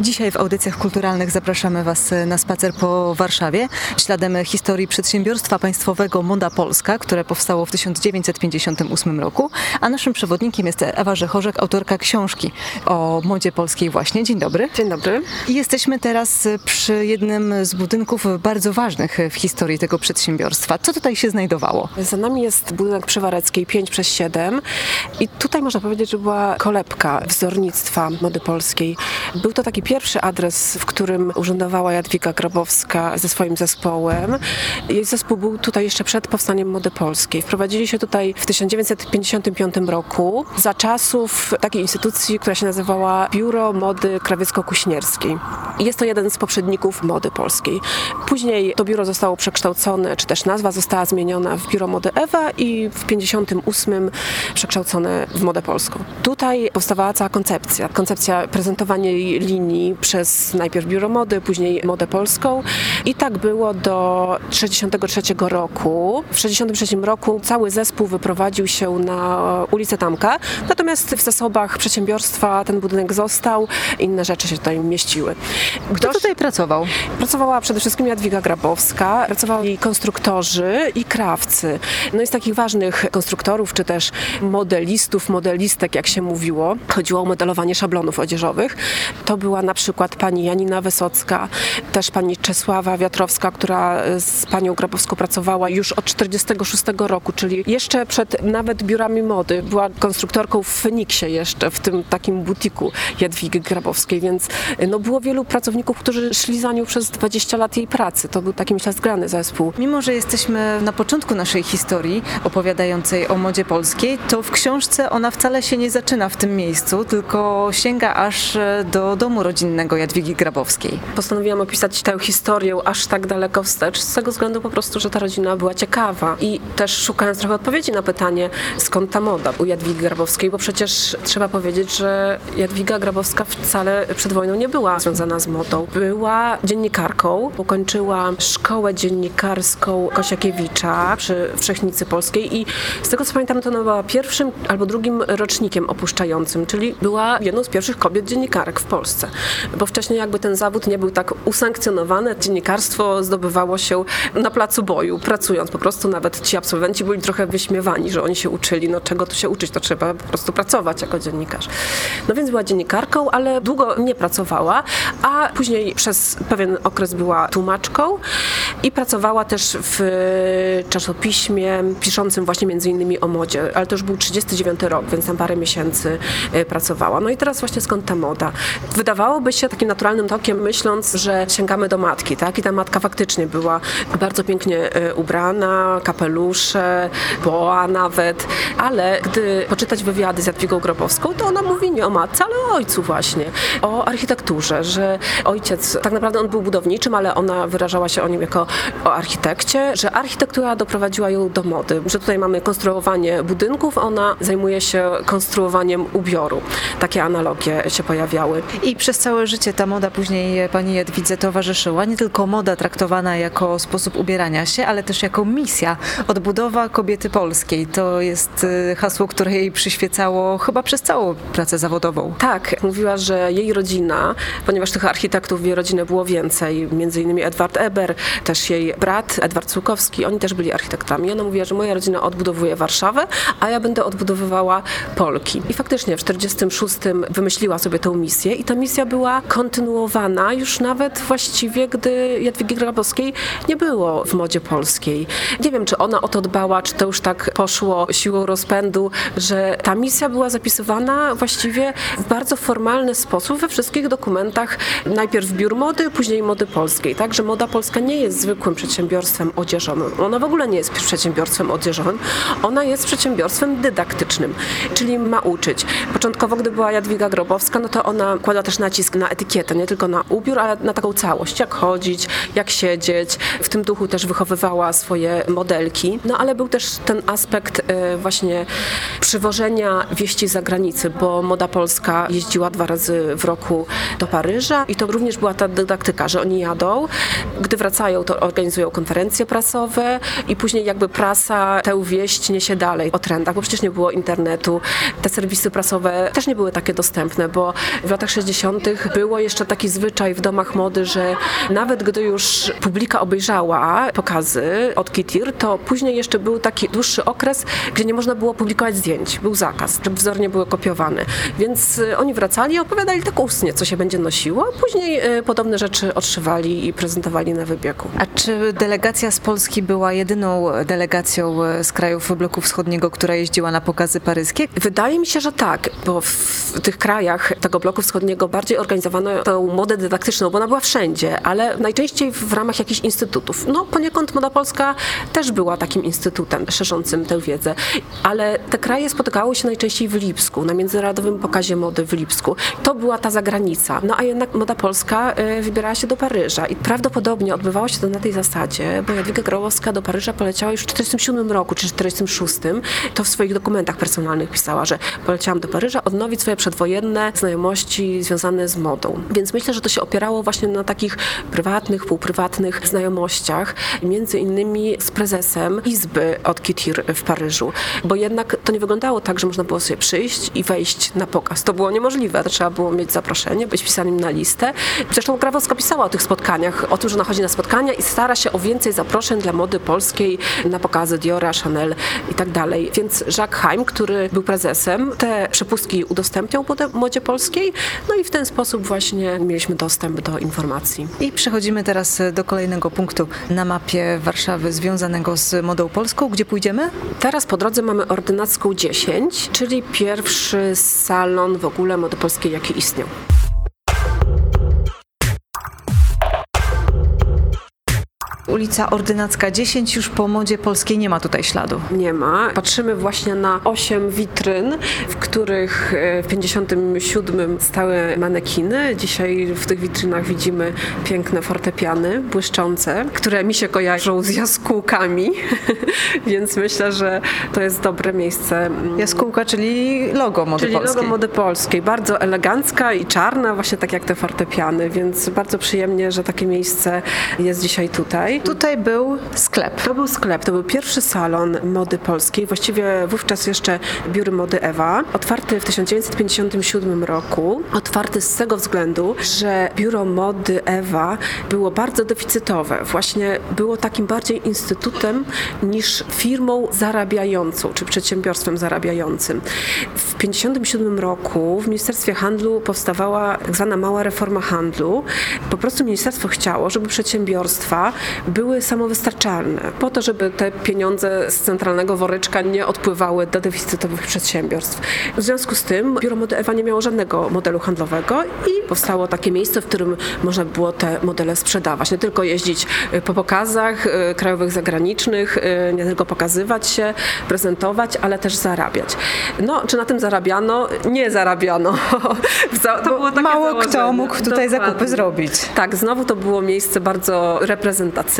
Dzisiaj w audycjach kulturalnych zapraszamy Was na spacer po Warszawie, śladem historii przedsiębiorstwa państwowego Moda Polska, które powstało w 1958 roku, a naszym przewodnikiem jest Ewa Rzechorzek, autorka książki o modzie polskiej właśnie. Dzień dobry. Dzień dobry. I jesteśmy teraz przy jednym z budynków bardzo ważnych w historii tego przedsiębiorstwa. Co tutaj się znajdowało? Za nami jest budynek Przywareckiej 5 przez 7 i tutaj można powiedzieć, że była kolebka wzornictwa mody polskiej. Był to taki pierwszy adres, w którym urzędowała Jadwiga Grabowska ze swoim zespołem. Jej zespół był tutaj jeszcze przed powstaniem mody polskiej. Wprowadzili się tutaj w 1955 roku za czasów takiej instytucji, która się nazywała Biuro Mody Krawiecko-Kuśnierskiej. Jest to jeden z poprzedników mody polskiej. Później to biuro zostało przekształcone, czy też nazwa została zmieniona w Biuro Mody Ewa i w 58 przekształcone w modę polską. Tutaj powstawała cała koncepcja. Koncepcja prezentowania linii przez najpierw Biuro Mody, później Modę Polską. I tak było do 1963 roku. W 1963 roku cały zespół wyprowadził się na ulicę Tamka, natomiast w zasobach przedsiębiorstwa ten budynek został, inne rzeczy się tutaj mieściły. Kto tutaj pracował? Pracowała przede wszystkim Jadwiga Grabowska, pracowali konstruktorzy i krawcy. No i z takich ważnych konstruktorów, czy też modelistów, modelistek, jak się mówiło, chodziło o modelowanie szablonów odzieżowych. To była na przykład pani Janina Wysocka, też pani Czesława Wiatrowska, która z panią Grabowską pracowała już od 46 roku, czyli jeszcze przed nawet biurami mody. Była konstruktorką w Feniksie jeszcze, w tym takim butiku Jadwigi Grabowskiej, więc no, było wielu pracowników, którzy szli za nią przez 20 lat jej pracy. To był taki, myślę, zgrany zespół. Mimo, że jesteśmy na początku naszej historii opowiadającej o modzie polskiej, to w książce ona wcale się nie zaczyna w tym miejscu, tylko sięga aż do domu rodzinnego Jadwigi Grabowskiej. Postanowiłam opisać tę historię aż tak daleko wstecz, z tego względu po prostu, że ta rodzina była ciekawa i też szukając trochę odpowiedzi na pytanie, skąd ta moda u Jadwigi Grabowskiej, bo przecież trzeba powiedzieć, że Jadwiga Grabowska wcale przed wojną nie była związana z modą. Była dziennikarką, ukończyła szkołę dziennikarską Kosiakiewicza przy Wszechnicy Polskiej i z tego co pamiętam, to ona była pierwszym albo drugim rocznikiem opuszczającym, czyli była jedną z pierwszych kobiet dziennikarek w Polsce. Bo wcześniej jakby ten zawód nie był tak usankcjonowany, dziennikarstwo zdobywało się na placu boju, pracując. Po prostu nawet ci absolwenci byli trochę wyśmiewani, że oni się uczyli, no czego tu się uczyć, to trzeba po prostu pracować jako dziennikarz. No więc była dziennikarką, ale długo nie pracowała, a później przez pewien okres była tłumaczką i pracowała też w czasopiśmie piszącym właśnie między innymi o modzie, ale to już był 39 rok, więc tam parę miesięcy e, pracowała. No i teraz właśnie skąd ta moda? Wydawałoby się takim naturalnym tokiem, myśląc, że sięgamy do matki, tak? I ta matka faktycznie była bardzo pięknie e, ubrana, kapelusze, boa nawet, ale gdy poczytać wywiady z Jadwigą Grobowską, to ona mówi nie o matce, ale o ojcu właśnie, o architekturze, że ojciec, tak naprawdę on był budowniczym, ale ona wyrażała się o nim jako o architekcie, że architektura doprowadziła ją do mody, że tutaj mamy konstruowanie budynków, ona zajmuje się konstruowaniem ubioru. Takie analogie się pojawiały. I przez całe życie ta moda później pani Jadwidze towarzyszyła. Nie tylko moda traktowana jako sposób ubierania się, ale też jako misja. Odbudowa kobiety polskiej. To jest y, hasło, które jej przyświecało chyba przez całą pracę zawodową. Tak, mówiła, że jej rodzina, ponieważ tych architektów w jej rodzinie było więcej, między innymi Edward Eber, też jej brat Edward Cukowski, oni też byli architektami. Ona mówiła, że moja rodzina odbudowuje Warszawę, a ja będę odbudowywała Polki. I faktycznie w 1946 wymyśliła sobie tę misję i ta misja była kontynuowana już nawet właściwie, gdy Jadwigi Grabowskiej nie było w modzie polskiej. Nie wiem, czy ona o to dbała, czy to już tak poszło siłą rozpędu, że ta misja była zapisywana właściwie w bardzo formalny sposób we wszystkich dokumentach, najpierw biur mody, później mody polskiej. Także moda polska nie jest zwykłym przedsiębiorstwem odzieżowym. Ona w ogóle nie jest przedsiębiorstwem odzieżowym. Ona jest przedsiębiorstwem dydaktycznym, czyli ma uczyć. Początkowo, gdy była Jadwiga Grobowska, no to ona kładła też nacisk nacisk na etykietę, nie tylko na ubiór, ale na taką całość, jak chodzić, jak siedzieć. W tym duchu też wychowywała swoje modelki. No ale był też ten aspekt e, właśnie przywożenia wieści z zagranicy, bo moda polska jeździła dwa razy w roku do Paryża i to również była ta dydaktyka, że oni jadą, gdy wracają, to organizują konferencje prasowe i później jakby prasa tę wieść niesie dalej o trendach, bo przecież nie było internetu. Te serwisy prasowe też nie były takie dostępne, bo w latach 60. było jeszcze taki zwyczaj w domach mody, że nawet gdy już publika obejrzała pokazy od Kitir, to później jeszcze był taki dłuższy okres, gdzie nie można było publikować zdjęć. Był zakaz, żeby wzory nie były kopiowane. Więc y, oni wracali i opowiadali tak ustnie, co się będzie nosiło, a później y, podobne rzeczy odszywali i prezentowali na wybiegu. A czy delegacja z Polski była jedyną delegacją e, z krajów bloku wschodniego, która jeździła na pokazy paryskie? Wydaje mi się, że tak, bo w tych krajach tego bloku wschodniego bardziej organizowano tę modę dydaktyczną, bo ona była wszędzie, ale najczęściej w ramach jakichś instytutów. No poniekąd moda polska też była takim instytutem szerzącym tę wiedzę, ale te kraje spotykały się najczęściej w Lipsku, na Międzynarodowym Pokazie Mody w Lipsku. To była ta zagranica. No a jednak moda polska y, wybierała się do Paryża i prawdopodobnie odbywało się to na tej zasadzie, bo Jadwiga Grałowska do Paryża poleciała już w 1947 roku czy 1946. To w swoich dokumentach personalnych pisała, że poleciałam do Paryża odnowić swoje przedwojenne znajomości związane z modą. Więc myślę, że to się opierało właśnie na takich prywatnych, półprywatnych znajomościach, między innymi z prezesem Izby od Kitir w Paryżu. Bo jednak to nie wyglądało tak, że można było sobie przyjść i wejść na pokaz. To było niemożliwe. Trzeba było mieć zaproszenie, być pisanym na listę. Zresztą Grabowska pisała o tych spotkaniach, o tym, że ona chodzi na spotkania i stara się o więcej zaproszeń dla mody polskiej na pokazy Diora, Chanel i tak dalej. Więc Jacques Heim, który był prezesem, te przepustki udostępniał modzie polskiej, no i w ten sposób właśnie mieliśmy dostęp do informacji. I przechodzimy teraz do kolejnego punktu na mapie Warszawy związanego z modą polską. Gdzie pójdziemy? Teraz po drodze mamy Ordynacką 10, czyli pierwszy salon w ogóle mody polskiej, jaki istniał. Ulica Ordynacka 10 już po modzie polskiej nie ma tutaj śladu. Nie ma. Patrzymy właśnie na 8 witryn, w których e, w 57 stały manekiny. Dzisiaj w tych witrynach widzimy piękne fortepiany, błyszczące, które mi się kojarzą z jaskółkami, więc myślę, że to jest dobre miejsce. Jaskółka, czyli logo mody czyli polskiej. logo mody polskiej. Bardzo elegancka i czarna, właśnie tak jak te fortepiany, więc bardzo przyjemnie, że takie miejsce jest dzisiaj tutaj. Tutaj był sklep. To był sklep, to był pierwszy salon mody polskiej, właściwie wówczas jeszcze biuro mody Ewa, otwarty w 1957 roku. Otwarty z tego względu, że biuro mody Ewa było bardzo deficytowe. Właśnie było takim bardziej instytutem niż firmą zarabiającą, czy przedsiębiorstwem zarabiającym. W 1957 roku w Ministerstwie Handlu powstawała tak zwana mała reforma handlu. Po prostu ministerstwo chciało, żeby przedsiębiorstwa były samowystarczalne, po to, żeby te pieniądze z centralnego woreczka nie odpływały do deficytowych przedsiębiorstw. W związku z tym Biuro Mody Ewa nie miało żadnego modelu handlowego i powstało takie miejsce, w którym można było te modele sprzedawać. Nie tylko jeździć y, po pokazach y, krajowych, zagranicznych, y, nie tylko pokazywać się, prezentować, ale też zarabiać. No, czy na tym zarabiano? Nie zarabiano. To było takie Mało założenie. kto mógł tutaj Dokładnie. zakupy zrobić. Tak, znowu to było miejsce bardzo reprezentacyjne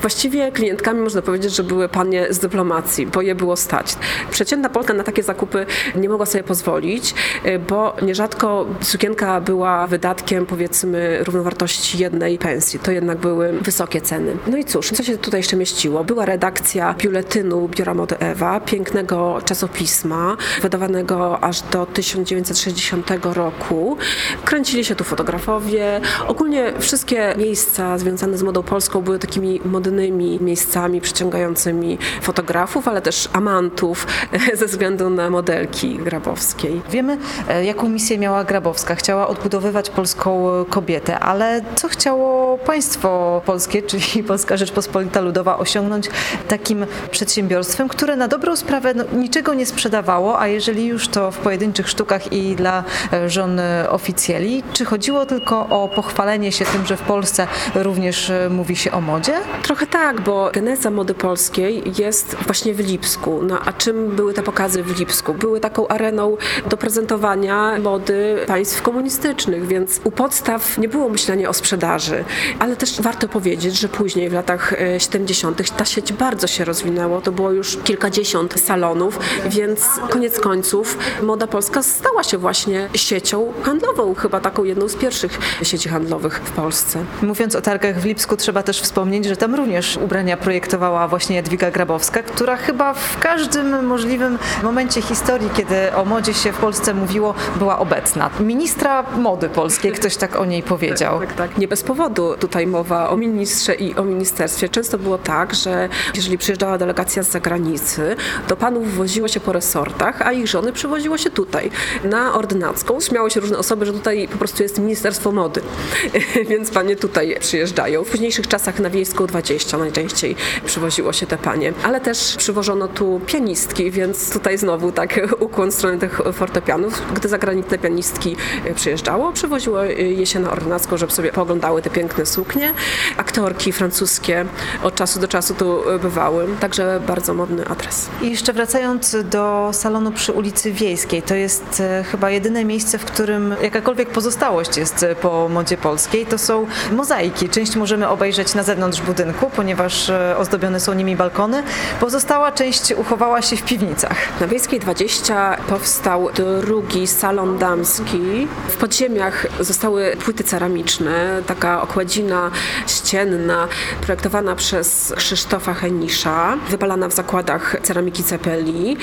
Właściwie klientkami można powiedzieć, że były panie z dyplomacji, bo je było stać. Przeciętna Polka na takie zakupy nie mogła sobie pozwolić, y, bo nierzadko sukienka była wydatkiem powiedzmy równowartości jednej pensji. To jednak były wysokie ceny. No i cóż, co się tutaj jeszcze mieściło? Była redakcja biuletynu Biura Mody Ewa, pięknego czasopisma, wydawanego aż do 1960 roku. Kręcili się tu fotografowie. Ogólnie wszystkie miejsca związane z modą polską były takimi modnymi miejscami przyciągającymi fotografów, ale też amantów ze względu na modelki Grabowskiej. Wiemy, e, jaką misję miała Grabowska. Chciała odbudowywać polską kobietę, ale co chciało państwo polskie, czyli Polska Rzeczpospolita Ludowa osiągnąć takim przedsiębiorstwem, które na dobrą sprawę no, niczego nie sprzedawało, a jeżeli już to w pojedynczych sztukach i dla e, żon oficjeli, czy chodziło tylko o pochwalenie się tym, że w Polsce również e, mówi się o o modzie? Trochę tak, bo geneza mody polskiej jest właśnie w Lipsku. No a czym były te pokazy w Lipsku? Były taką areną do prezentowania mody państw komunistycznych, więc u podstaw nie było myślenia o sprzedaży. Ale też warto powiedzieć, że później w latach 70. E, ta sieć bardzo się rozwinęła. To było już kilkadziesiąt salonów, więc koniec końców moda polska stała się właśnie siecią handlową, chyba taką jedną z pierwszych sieci handlowych w Polsce. Mówiąc o targach w Lipsku, trzeba też wspomnieć, że tam również ubrania projektowała właśnie Jadwiga Grabowska, która chyba w każdym możliwym momencie historii, kiedy o modzie się w Polsce mówiło, była obecna. Ministra mody polskiej, ktoś tak o niej powiedział. Tak, tak. Nie bez powodu tutaj mowa o ministrze i o ministerstwie. Często było tak, że jeżeli przyjeżdżała delegacja z zagranicy, to panów woziło się po resortach, a ich żony przywoziło się tutaj, na ordynacką. Śmiało się różne osoby, że tutaj po prostu jest Ministerstwo Mody, więc panie tutaj przyjeżdżają. W późniejszych czasach na Wiejską 20 najczęściej przywoziło się te panie, ale też przywożono tu pianistki, więc tutaj znowu tak ukłon w stronę tych fortepianów. Gdy zagraniczne pianistki przyjeżdżało, przywoziło je się na ordynacką, żeby sobie poglądały te piękne suknie. Aktorki francuskie od czasu do czasu tu bywały, także bardzo modny adres. I jeszcze wracając do salonu przy ulicy Wiejskiej, to jest e, chyba jedyne miejsce, w którym jakakolwiek pozostałość jest e, po modzie polskiej. To są mozaiki. Część możemy obejrzeć na zewnątrz budynku, ponieważ e, ozdobione są nimi balkony. Pozostała część uchowała się w piwnicach. Na Wiejskiej 20 powstał drugi salon damski. W podziemiach zostały płyty ceramiczne, taka okładzina ścienna, projektowana przez Krzysztofa Henisza, wypalana w zakładach ceramiki Cepeli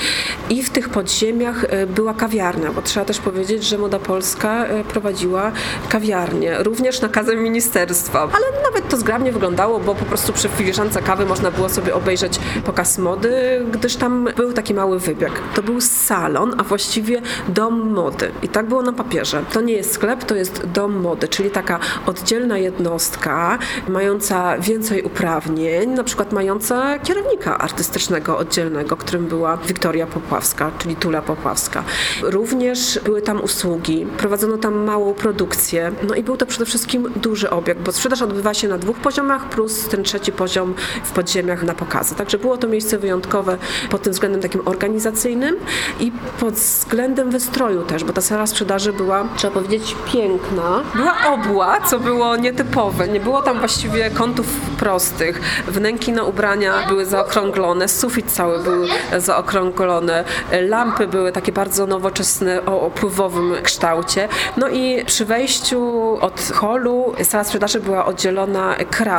i w tych podziemiach e, była kawiarnia, bo trzeba też powiedzieć, że Moda Polska e, prowadziła kawiarnię, również nakazem ministerstwa, ale nawet to zgrabnie wyglądało, bo po prostu przy filiżance kawy można było sobie obejrzeć pokaz mody, gdyż tam był taki mały wybieg. To był salon, a właściwie dom mody i tak było na papierze. To nie jest sklep, to jest dom mody, czyli taka oddzielna jednostka, mająca więcej uprawnień, na przykład mająca kierownika artystycznego oddzielnego, którym była Wiktoria Popławska, czyli Tula Popławska. Również były tam usługi, prowadzono tam małą produkcję, no i był to przede wszystkim duży obiekt, bo sprzedaż odbywa się na dwóch poziomach, plus ten trzeci poziom w podziemiach na pokazy. Także było to miejsce wyjątkowe pod tym względem takim organizacyjnym i pod względem wystroju też, bo ta sala sprzedaży była, trzeba powiedzieć, piękna. Była obła, co było nietypowe. Nie było tam właściwie kątów prostych. Wnęki na ubrania były zaokrąglone, sufit cały był zaokrąglony, lampy były takie bardzo nowoczesne o opływowym kształcie. No i przy wejściu od holu sala sprzedaży była oddzielona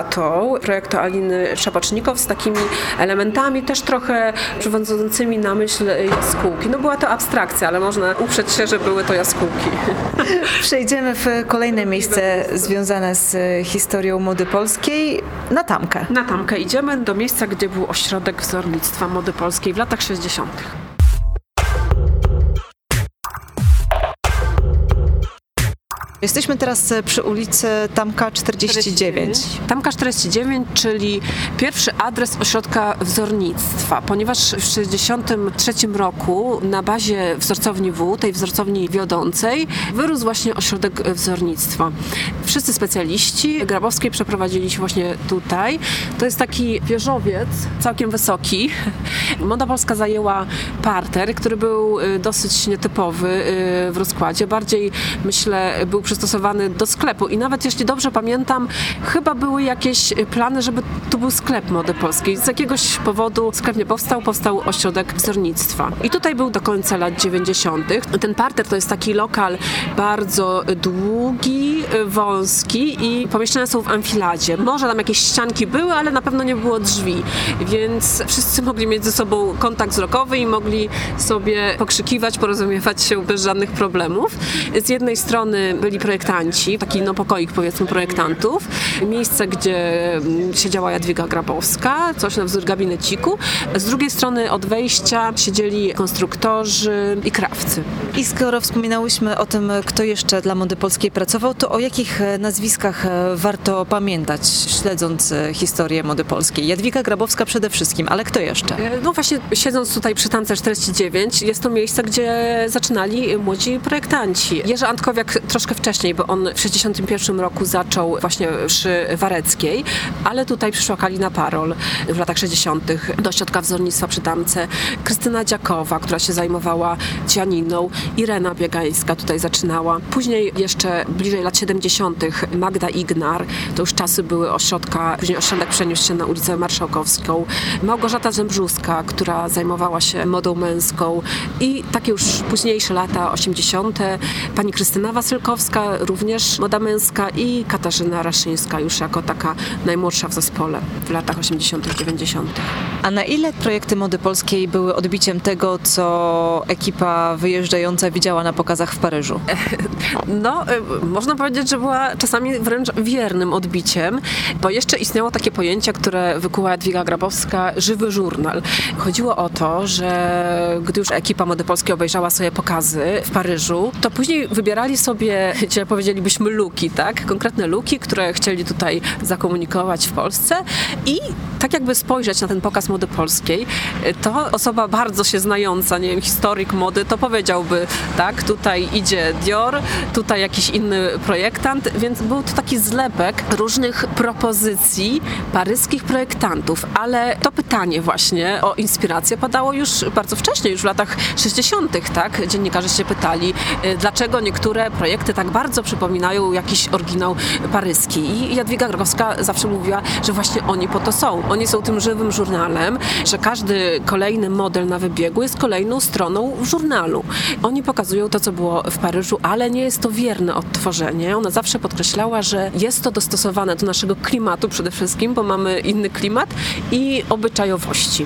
kratą projektu Aliny Szapocznikow z takimi elementami też trochę przywodzącymi na myśl jaskółki. No była to abstrakcja, ale można uprzeć się, że były to jaskółki. Przejdziemy w kolejne miejsce związane z historią mody polskiej, na Tamkę. Na Tamkę idziemy do miejsca, gdzie był ośrodek wzornictwa mody polskiej w latach 60. Jesteśmy teraz e, przy ulicy Tamka 49. Tamka 49, czyli pierwszy adres ośrodka wzornictwa, ponieważ w 1963 roku na bazie wzorcowni W, tej wzorcowni wiodącej, wyrósł właśnie ośrodek wzornictwa. Wszyscy specjaliści Grabowskiej przeprowadzili się właśnie tutaj. To jest taki wieżowiec, całkiem wysoki. Moda Polska zajęła parter, który był y, dosyć nietypowy y, w rozkładzie. Bardziej, myślę, był przystosowany do sklepu i nawet jeśli dobrze pamiętam, chyba były jakieś plany, żeby tu był sklep mody polskiej. Z jakiegoś powodu sklep nie powstał, powstał ośrodek wzornictwa. I tutaj był do końca lat 90. Ten parter to jest taki lokal bardzo długi, wąski i pomieszczenia są w amfiladzie. Może tam jakieś ścianki były, ale na pewno nie było drzwi, więc wszyscy mogli mieć ze sobą kontakt wzrokowy i mogli sobie pokrzykiwać, porozumiewać się bez żadnych problemów. Z jednej strony byli byli projektanci, taki no pokoik powiedzmy projektantów, miejsce, gdzie mm, siedziała Jadwiga Grabowska, coś na wzór gabineciku. Z drugiej strony od wejścia siedzieli konstruktorzy i krawcy. I skoro wspominałyśmy o tym, kto jeszcze dla mody polskiej pracował, to o jakich e, nazwiskach e, warto pamiętać, śledząc e, historię mody polskiej? Jadwiga Grabowska przede wszystkim, ale kto jeszcze? No właśnie, siedząc tutaj przy Tance 49, jest to miejsce, gdzie zaczynali młodzi projektanci. Jerzy Antkowiak troszkę wcześniej wcześniej, bo on w 61 roku zaczął właśnie przy Wareckiej, ale tutaj przyszła Kalina Parol w latach 60. do środka wzornictwa przy Damce. Krystyna Dziakowa, która się zajmowała cianiną. Irena Biegańska tutaj zaczynała. Później jeszcze bliżej lat 70. Magda Ignar. To już czasy były ośrodka, później ośrodek przeniósł się na ulicę Marszałkowską. Małgorzata Zembrzuska, która zajmowała się modą męską i takie już późniejsze lata 80. Pani Krystyna Wasylkowska, również moda męska i Katarzyna Raszyńska już jako taka najmłodsza w zespole w latach 80 90 A na ile projekty mody polskiej były odbiciem tego, co ekipa wyjeżdżająca widziała na pokazach w Paryżu? No, y, można powiedzieć, że była czasami wręcz wiernym odbiciem, bo jeszcze istniało takie pojęcie, które wykuła Jadwiga Grabowska, żywy żurnal. Chodziło o to, że gdy już ekipa Mody Polskiej obejrzała sobie pokazy w Paryżu, to później wybierali sobie, dzisiaj powiedzielibyśmy luki, tak? Konkretne luki, które chcieli tutaj zakomunikować w Polsce i tak jakby spojrzeć na ten pokaz mody polskiej, to osoba bardzo się znająca, nie wiem, historyk mody, to powiedziałby, tak, tutaj idzie Dior, tutaj jakiś inny projektant, więc był to taki zlepek różnych propozycji paryskich projektantów, ale to pytanie właśnie o inspirację padało już bardzo wcześnie, już w latach 60., tak? Dziennikarze się pytali, y, dlaczego niektóre projekty tak bardzo przypominają jakiś oryginał paryski. I Jadwiga Grogowska zawsze mówiła, że właśnie oni po to są. Oni są tym żywym żurnalem, że każdy kolejny model na wybiegu jest kolejną stroną w żurnalu. Oni pokazują to, co było w Paryżu, ale nie jest to wierne odtworzenie. Ona zawsze podkreślała, że jest to dostosowane do naszego klimatu przede wszystkim, bo mamy inny klimat i obyczajowości.